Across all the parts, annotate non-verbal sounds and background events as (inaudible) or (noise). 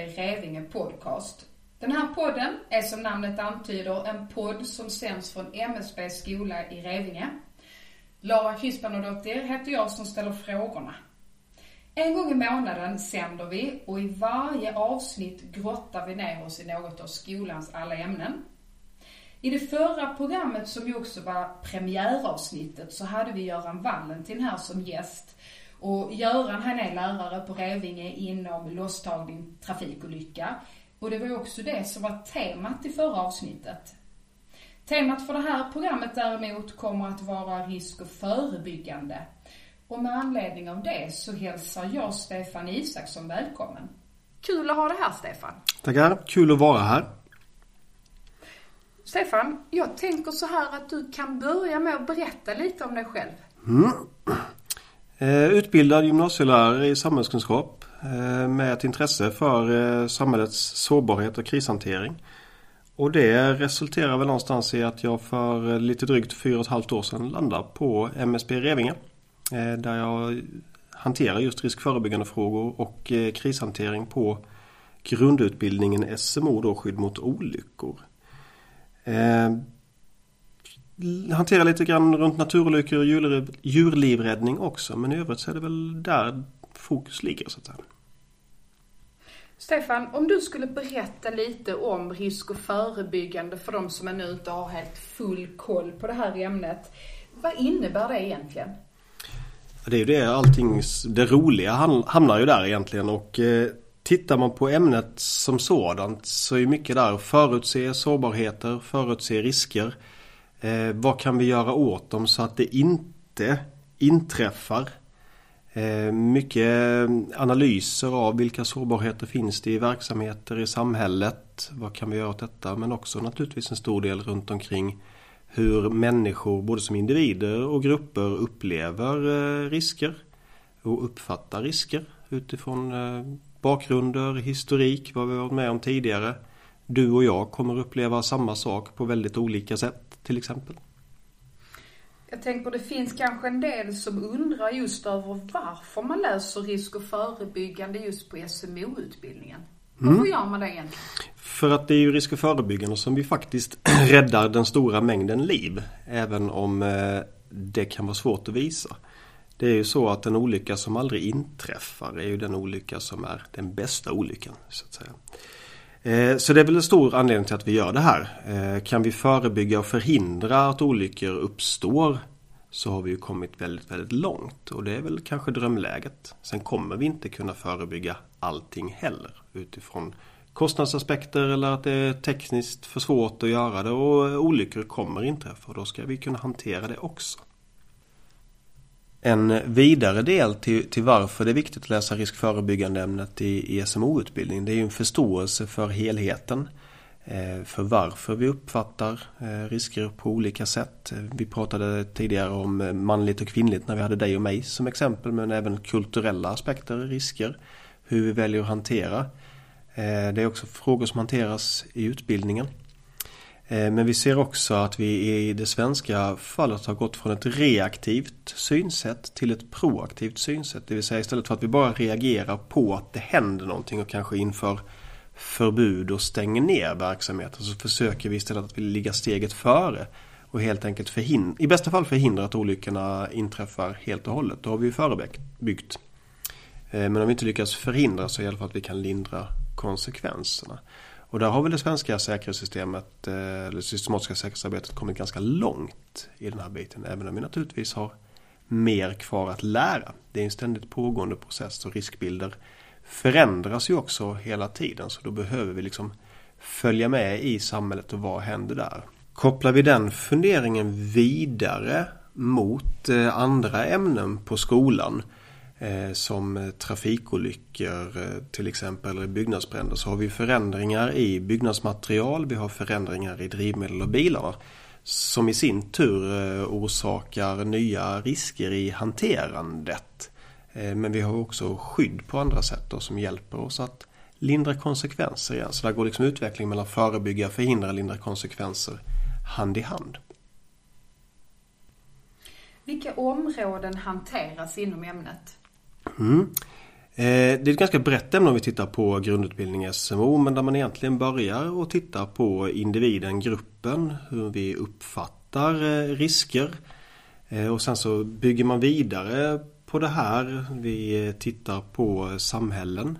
avsnittet Revinge Podcast. Den här podden är som namnet antyder en podd som sänds från MSB skola i Revinge. Lara Krispanodottir heter jag som ställer frågorna. En gång i månaden sänder vi och i varje avsnitt grottar vi ner oss i något av skolans alla ämnen. I det förra programmet som ju också var premiäravsnittet så hade vi Göran Valentin här som gäst. Och Göran han är lärare på Revinge inom losstagning trafikolycka. Och det var ju också det som var temat i förra avsnittet. Temat för det här programmet däremot kommer att vara risk och förebyggande. Och med anledning av det så hälsar jag Stefan Isaksson välkommen. Kul att ha dig här Stefan. Tackar, kul att vara här. Stefan, jag tänker så här att du kan börja med att berätta lite om dig själv. Mm. Eh, utbildad gymnasielärare i samhällskunskap eh, med ett intresse för eh, samhällets sårbarhet och krishantering. Och det resulterar väl någonstans i att jag för lite drygt fyra och ett halvt år sedan landade på MSB Revinge. Där jag hanterar just riskförebyggande frågor och krishantering på grundutbildningen SMO, då skydd mot olyckor. Hanterar lite grann runt naturolyckor och djur, djurlivräddning också. Men i övrigt så är det väl där fokus ligger så att säga. Stefan, om du skulle berätta lite om risk och förebyggande för de som ännu inte har helt full koll på det här ämnet. Vad innebär det egentligen? Det är ju det allting, det roliga hamnar ju där egentligen och eh, Tittar man på ämnet som sådant så är mycket där förutse sårbarheter, förutse risker. Eh, vad kan vi göra åt dem så att det inte inträffar? Eh, mycket analyser av vilka sårbarheter finns det i verksamheter i samhället. Vad kan vi göra åt detta? Men också naturligtvis en stor del runt omkring hur människor både som individer och grupper upplever eh, risker och uppfattar risker utifrån eh, bakgrunder, historik, vad vi varit med om tidigare. Du och jag kommer uppleva samma sak på väldigt olika sätt till exempel. Jag tänker det finns kanske en del som undrar just över varför man läser risk och förebyggande just på SMO-utbildningen. Varför mm. gör man det egentligen? För att det är ju risk och förebyggande som vi faktiskt (clears throat) räddar den stora mängden liv. Även om eh, det kan vara svårt att visa. Det är ju så att en olycka som aldrig inträffar är ju den olycka som är den bästa olyckan. Så att säga. Eh, så det är väl en stor anledning till att vi gör det här. Eh, kan vi förebygga och förhindra att olyckor uppstår så har vi ju kommit väldigt, väldigt långt och det är väl kanske drömläget. Sen kommer vi inte kunna förebygga allting heller utifrån kostnadsaspekter eller att det är tekniskt för svårt att göra det och olyckor kommer inträffa och då ska vi kunna hantera det också. En vidare del till, till varför det är viktigt att läsa riskförebyggande ämnet i, i SMO-utbildning det är ju en förståelse för helheten. Eh, för varför vi uppfattar eh, risker på olika sätt. Vi pratade tidigare om eh, manligt och kvinnligt när vi hade dig och mig som exempel men även kulturella aspekter, risker. Hur vi väljer att hantera. Det är också frågor som hanteras i utbildningen. Eh, men vi ser också att vi i det svenska fallet har gått från ett reaktivt synsätt till ett proaktivt synsätt. Det vill säga istället för att vi bara reagerar på att det händer någonting och kanske inför förbud och stänger ner verksamheten så försöker vi istället att vi ligga steget före och helt enkelt förhindra, i bästa fall förhindra att olyckorna inträffar helt och hållet. Då har vi ju förebyggt. Eh, men om vi inte lyckas förhindra så i alla fall att vi kan lindra konsekvenserna. Och där har väl det svenska säkerhetssystemet, eh, eller systematiska säkerhetsarbetet kommit ganska långt i den här biten. Även om vi naturligtvis har mer kvar att lära. Det är en ständigt pågående process och riskbilder förändras ju också hela tiden. Så då behöver vi liksom följa med i samhället och vad händer där. Kopplar vi den funderingen vidare mot eh, andra ämnen på skolan Eh, som trafikolyckor eh, till exempel eller byggnadsbränder så har vi förändringar i byggnadsmaterial, vi har förändringar i drivmedel och bilar som i sin tur eh, orsakar nya risker i hanterandet. Men vi har också skydd på andra sätt då, som hjälper oss att lindra konsekvenser igen. Så där går liksom utvecklingen mellan förebygga, förhindra, lindra konsekvenser hand i hand. Vilka områden hanteras inom ämnet? Mm. Eh, det är ett ganska brett ämne om vi tittar på grundutbildning SMO men där man egentligen börjar och tittar på individen, gruppen, hur vi uppfattar eh, risker. Eh, och sen så bygger man vidare på det här. Vi eh, tittar på samhällen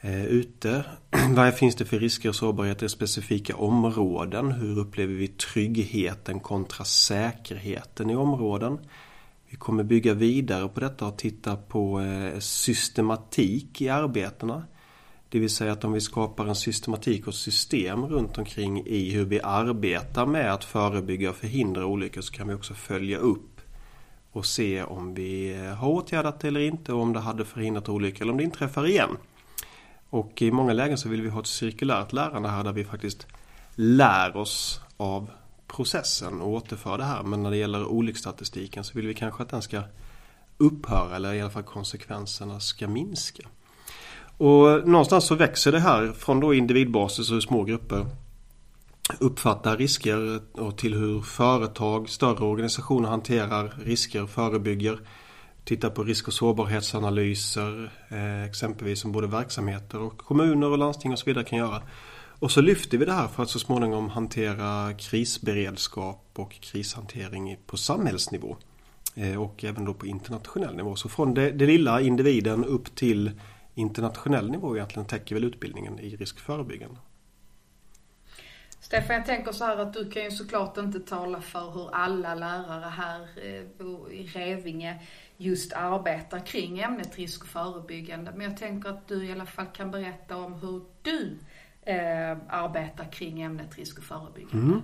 eh, ute. (clears throat) Vad finns det för risker och sårbarheter i specifika områden? Hur upplever vi tryggheten kontra säkerheten i områden? Vi kommer bygga vidare på detta och titta på eh, systematik i arbetena. Det vill säga att om vi skapar en systematik och system runt omkring i hur vi arbetar med att förebygga och förhindra olyckor så kan vi också följa upp och se om vi eh, har åtgärdat det eller inte och om det hade förhindrat olyckor eller om det inträffar igen. Och i många lägen så vill vi ha ett cirkulärt lärande här där vi faktiskt lär oss av processen och återföra det här. Men när det gäller olycksstatistiken så vill vi kanske att den ska upphöra eller i alla fall konsekvenserna ska minska. Och någonstans så växer det här från då individbasis och hur små grupper uppfattar risker och till hur företag, större organisationer hanterar risker, förebygger. Tittar på risk och sårbarhetsanalyser eh, exempelvis som både verksamheter och kommuner och landsting och så vidare kan göra. Och så lyfter vi det här för att så småningom hantera krisberedskap och krishantering på samhällsnivå. Eh, och även då på internationell nivå. Så från det, det lilla individen upp till internationell nivå egentligen täcker väl utbildningen i riskförebyggande. Stefan, jag tänker så här att du kan ju såklart inte tala för hur alla lärare här eh, i Revinge just arbetar kring ämnet risk och förebyggande. Men jag tänker att du i alla fall kan berätta om hur du eh, arbeta kring ämnet risk och förebyggande. Mm.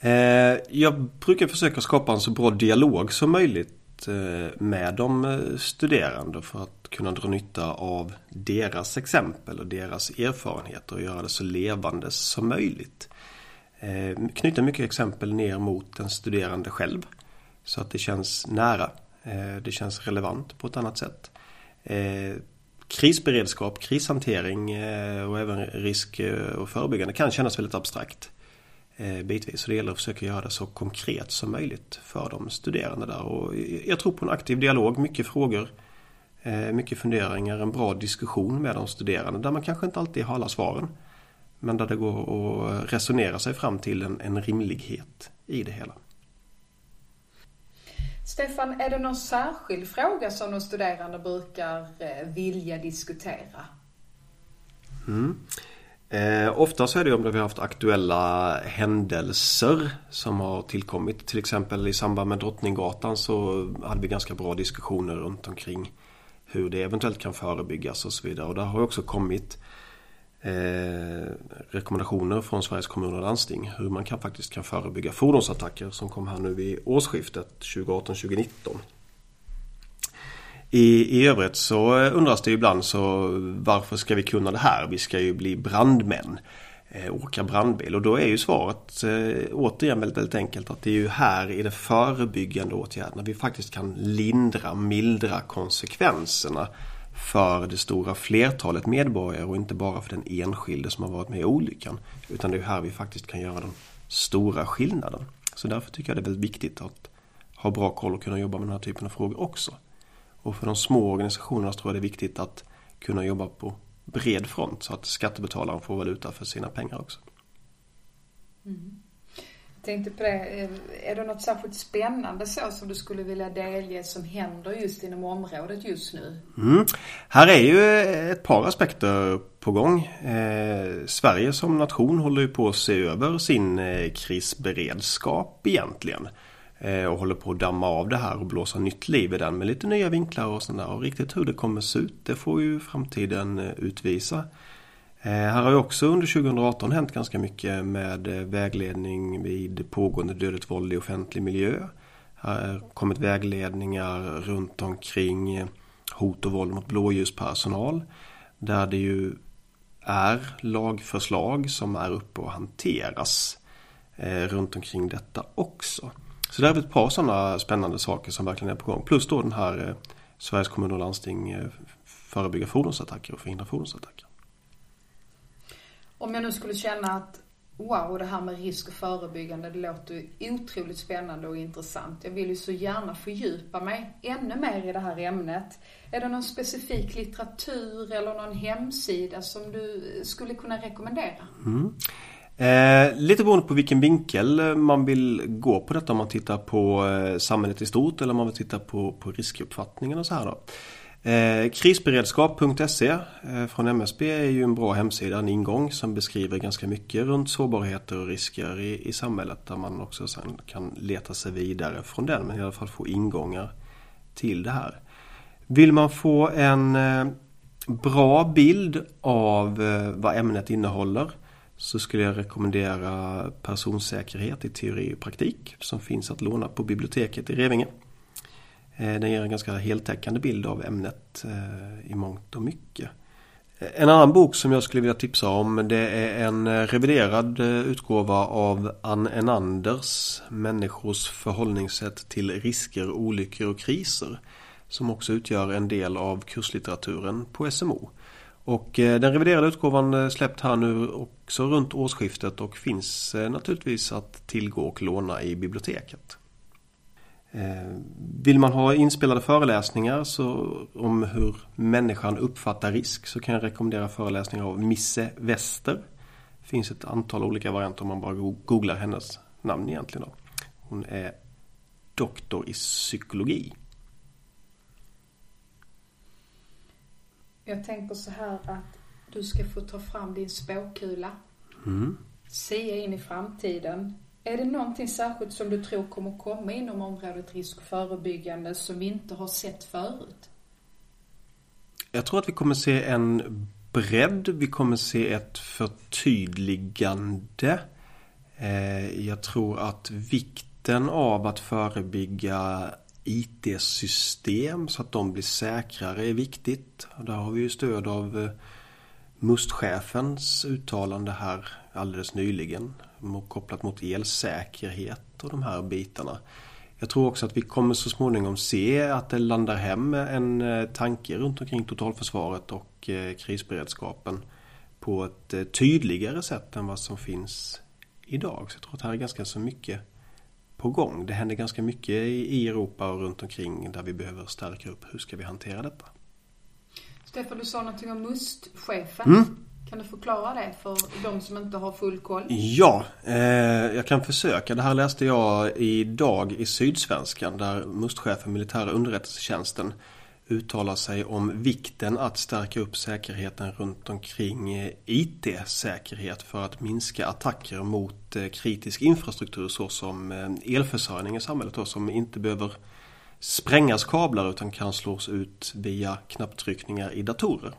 Eh, jag brukar försöka skapa en så bra dialog som möjligt eh, med de eh, studerande för att kunna dra nytta av deras exempel och deras erfarenheter och göra det så levande som möjligt. Eh, knyta mycket exempel ner mot den studerande själv så att det känns nära. Eh, det känns relevant på ett annat sätt eh, krisberedskap, krishantering eh, och även risk eh, och förebyggande kan kännas väldigt abstrakt eh, bitvis. Så det gäller att försöka göra det så konkret som möjligt för de studerande där. Och jag tror på en aktiv dialog, mycket frågor, mycket funderingar, en bra diskussion med de studerande där man kanske inte alltid har alla svaren. Men där det går att resonera sig fram till en, en rimlighet i det hela. Stefan, är det någon särskild fråga som de studerande brukar eh, vilja diskutera? Mm. Eh, ofta så är det om vi har haft aktuella händelser som har tillkommit. Till exempel i samband med Drottninggatan så hade vi ganska bra diskussioner runt omkring hur det eventuellt kan förebyggas och så vidare. Och där har också kommit eh, rekommendationer från Sveriges kommuner och landsting hur man kan, faktiskt kan förebygga fordonsattacker som kom här nu vid årsskiftet 2018-2019. I, I övrigt så undras det ibland så varför ska vi kunna det här? Vi ska ju bli brandmän. Eh, åka brandbil och då är ju svaret eh, återigen väldigt, väldigt enkelt att det är ju här i de förebyggande åtgärderna vi faktiskt kan lindra, mildra konsekvenserna för det stora flertalet medborgare och inte bara för den enskilde som har varit med i olyckan. Utan det är här vi faktiskt kan göra den stora skillnaden. Så därför tycker jag det är väldigt viktigt att ha bra koll och kunna jobba med den här typen av frågor också. Och för de små organisationerna tror jag det är viktigt att kunna jobba på bred front så att skattebetalaren får valuta för sina pengar också. Mm tänkte på det, eh, är det något särskilt spännande så som du skulle vilja delge som händer just inom området just nu? Mm. Här är ju eh, ett par aspekter på gång. Eh, Sverige som nation håller ju på att se över sin eh, krisberedskap egentligen. Eh, och håller på att damma av det här och blåsa nytt liv i den med lite nya vinklar och sådär. Och riktigt hur det kommer se ut det får ju framtiden eh, utvisa. Eh, här har ju också under 2018 hänt ganska mycket med eh, vägledning vid pågående dödligt våld i offentlig miljö. Här har kommit vägledningar runt omkring eh, hot och våld mot blåljuspersonal. Där det ju är lagförslag som är uppe och hanteras runt omkring detta också. Så det är ett par sådana spännande saker som verkligen är på gång. Plus då den här Sveriges kommuner och landsting förebygga fordonsattacker och förhindra fordonsattacker. Om jag nu skulle känna att Wow, det här med risk och förebyggande, det låter ju otroligt spännande och intressant. Jag vill ju så gärna fördjupa mig ännu mer i det här ämnet. Är det någon specifik litteratur eller någon hemsida som du skulle kunna rekommendera? Mm. Eh, lite beroende på vilken vinkel man vill gå på detta om man tittar på eh, samhället i stort eller om man vill titta på, på riskuppfattningen och så här då. Eh, krisberedskap.se eh, från MSB är ju en bra hemsida, en ingång som beskriver ganska mycket runt sårbarheter och risker i, i samhället där man också sen kan leta sig vidare från den men i alla fall få ingångar till det här. Vill man få en eh, bra bild av eh, vad ämnet innehåller så skulle jag rekommendera personsäkerhet i teori och praktik som finns att låna på biblioteket i Revinge. Eh, den ger en ganska heltäckande bild av ämnet eh, i mångt och mycket. En annan bok som jag skulle vilja tipsa om det är en eh, reviderad utgåva av Ann Enanders Människors förhållningssätt till risker, olyckor och kriser. Som också utgör en del av kurslitteraturen på SMO. Och den reviderade utgåvan släppt här nu också runt årsskiftet och finns naturligtvis att tillgå och låna i biblioteket. Eh, vill man ha inspelade föreläsningar så, om hur människan uppfattar risk så kan jag rekommendera föreläsningar av Misse Wester. Det finns ett antal olika varianter om man bara googlar hennes namn egentligen. Då. Hon är doktor i psykologi. Jag tänker så här att du ska få ta fram din spåkula. Mm. Se in i framtiden. Är det någonting särskilt som du tror kommer komma inom området riskförebyggande som vi inte har sett förut? Jag tror att vi kommer se en bredd. Vi kommer se ett förtydligande. Eh, jag tror att vikten av att förebygga IT-system så att de blir säkrare är viktigt. där har vi ju stöd av Mustchefens MUST-chefens uttalande här alldeles nyligen kopplat mot elsäkerhet och de här bitarna. Jag tror också att vi kommer så småningom se att det landar hem en eh, tanke runt omkring totalförsvaret och eh, krisberedskapen på ett eh, tydligare sätt än vad som finns idag. Så jag tror att här är ganska så mycket på gång. Det händer ganska mycket i Europa och runt omkring där vi behöver stärka upp. Hur ska vi hantera detta? Stefan, du sa någonting om MUST-chefen. Mm. Kan du förklara det för de som inte har full koll? Ja, eh, jag kan försöka. Det här läste jag idag i Sydsvenskan där Mustchefen, militära underrättelsetjänsten uttalar sig om vikten att stärka upp säkerheten runt omkring eh, IT-säkerhet för att minska attacker mot eh, kritisk infrastruktur såsom eh, elförsörjning i samhället då, som inte behöver sprängas kablar utan kan slås ut via knapptryckningar i datorer.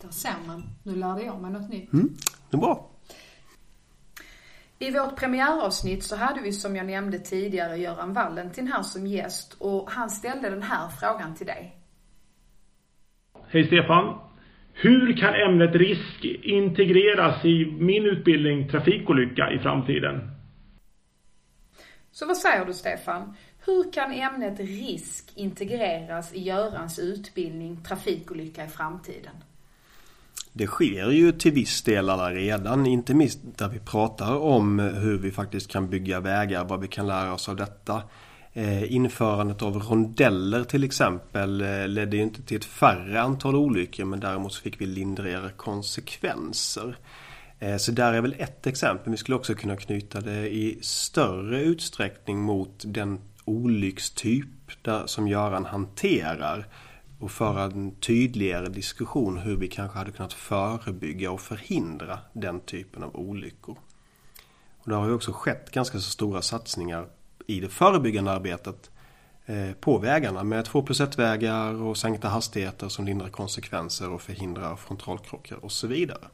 Där ser man. Nu lärde jag mig något nytt. Mm, det är bra. I vårt premiäravsnitt så hade vi som jag nämnde tidigare Göran Valentin här som gäst och han ställde den här frågan till dig. Hej Stefan. Hur kan ämnet risk integreras i min utbildning trafikolycka i framtiden? Så vad säger du Stefan? Hur kan ämnet risk integreras i Görans utbildning trafikolycka i framtiden? Det sker ju till viss del alla redan, inte minst där vi pratar om hur vi faktiskt kan bygga vägar, vad vi kan lära oss av detta. Eh, införandet av rondeller till exempel eh, ledde ju inte till ett färre antal olyckor men däremot så fick vi lindrigare konsekvenser. Eh, så där är väl ett exempel. Vi skulle också kunna knyta det i större utsträckning mot den olyckstyp där, som Göran hanterar och föra en tydligare diskussion hur vi kanske hade kunnat förebygga och förhindra den typen av olyckor. Och det har ju också skett ganska så stora satsningar i det förebyggande arbetet eh, på vägarna med 2 plus 1 vägar och sänkta hastigheter som lindrar konsekvenser och förhindrar frontalkrockar och så vidare.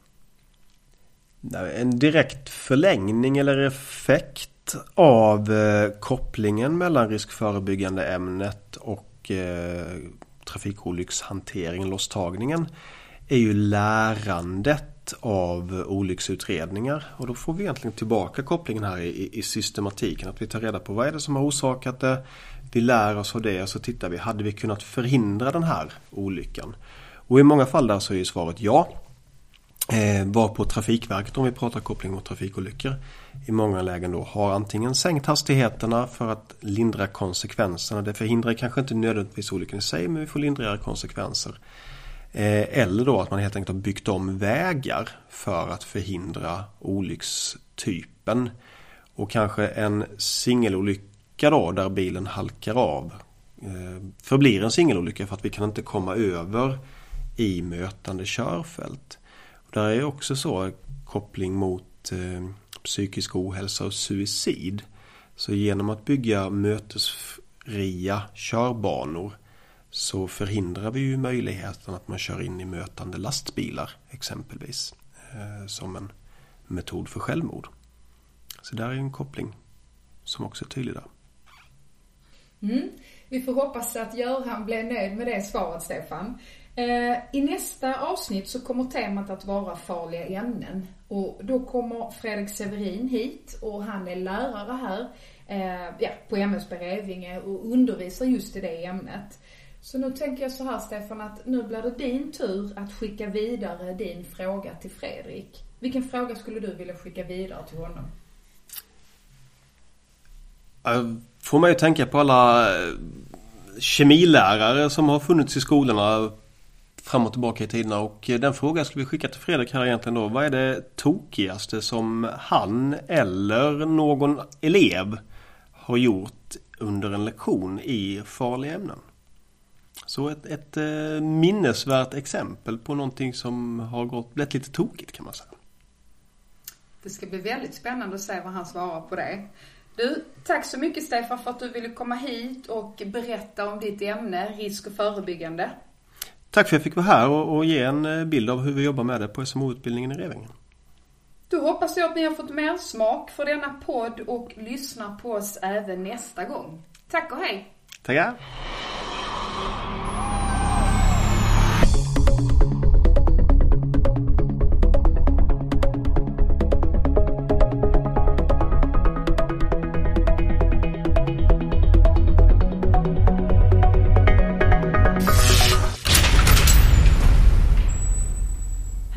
En direkt förlängning eller effekt av eh, kopplingen mellan riskförebyggande ämnet och eh, trafikolyckshanteringen, losstagningen, är ju lärandet av olycksutredningar. Och då får vi egentligen tillbaka kopplingen här i, i systematiken. Att vi tar reda på vad är det som har orsakat det. Vi lär oss av det och så tittar vi, hade vi kunnat förhindra den här olyckan? Och i många fall där så är ju svaret ja. Eh, var på Trafikverket om vi pratar koppling mot trafikolyckor i många lägen då har antingen sänkt hastigheterna för att lindra konsekvenserna. Det förhindrar kanske inte nödvändigtvis olyckan i sig men vi får lindrigare konsekvenser. Eh, eller då att man helt enkelt har byggt om vägar för att förhindra olyckstypen. Och kanske en singelolycka då där bilen halkar av eh, förblir en singelolycka för att vi kan inte komma över i mötande körfält. Där är också så koppling mot eh, psykisk ohälsa och suicid. Så genom att bygga mötesfria körbanor så förhindrar vi ju möjligheten att man kör in i mötande lastbilar exempelvis. Eh, som en metod för självmord. Så där är en koppling som också är tydlig där. Mm. Vi får hoppas att Göran blev nöjd med det svaret, Stefan. Eh, I nästa avsnitt så kommer temat att vara farliga ämnen. Och då kommer Fredrik Severin hit och han är lärare här eh, ja, på MSB Revinge och undervisar just i det ämnet. Så nu tänker jag så här Stefan att nu blir det din tur att skicka vidare din fråga till Fredrik. Vilken fråga skulle du vilja skicka vidare till honom? Får man ju tänka på alla eh, kemilärare som har funnits i skolorna fram och tillbaka i tiderna och eh, den frågan skulle vi skicka till Fredrik här egentligen då. Vad är det tokigaste som han eller någon elev har gjort under en lektion i farliga ämnen? Så ett, ett eh, minnesvärt exempel på någonting som har gått, blivit lite tokigt kan man säga. Det ska bli väldigt spännande att se vad han svarar på det. Du, tack så mycket Stefan för att du ville komma hit och berätta om ditt ämne, risk och förebyggande. Tack för att jag fick vara här och, och ge en eh, bild av hur vi jobbar med det på SMO-utbildningen i Revinge. Då hoppas jag att ni har fått mer smak för denna podd och lyssnar på oss även nästa gång. Tack och hej! Tackar!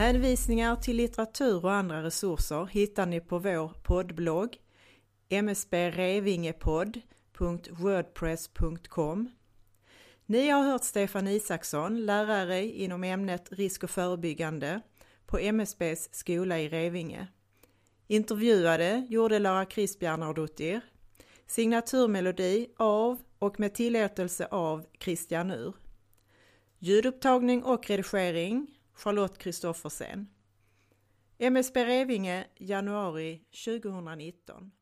Hänvisningar till litteratur och andra resurser hittar ni på vår poddblogg msbrevingepodd.wordpress.com Ni har hört Stefan Isaksson, lärare inom ämnet risk och förebyggande på MSBs skola i Revinge. Intervjuade gjorde Lara Krisbjarnardottir. Signaturmelodi av och med tillåtelse av Christian Ur. Ljudupptagning och redigering Charlotte Kristoffersen. MSB Revinge, januari 2019.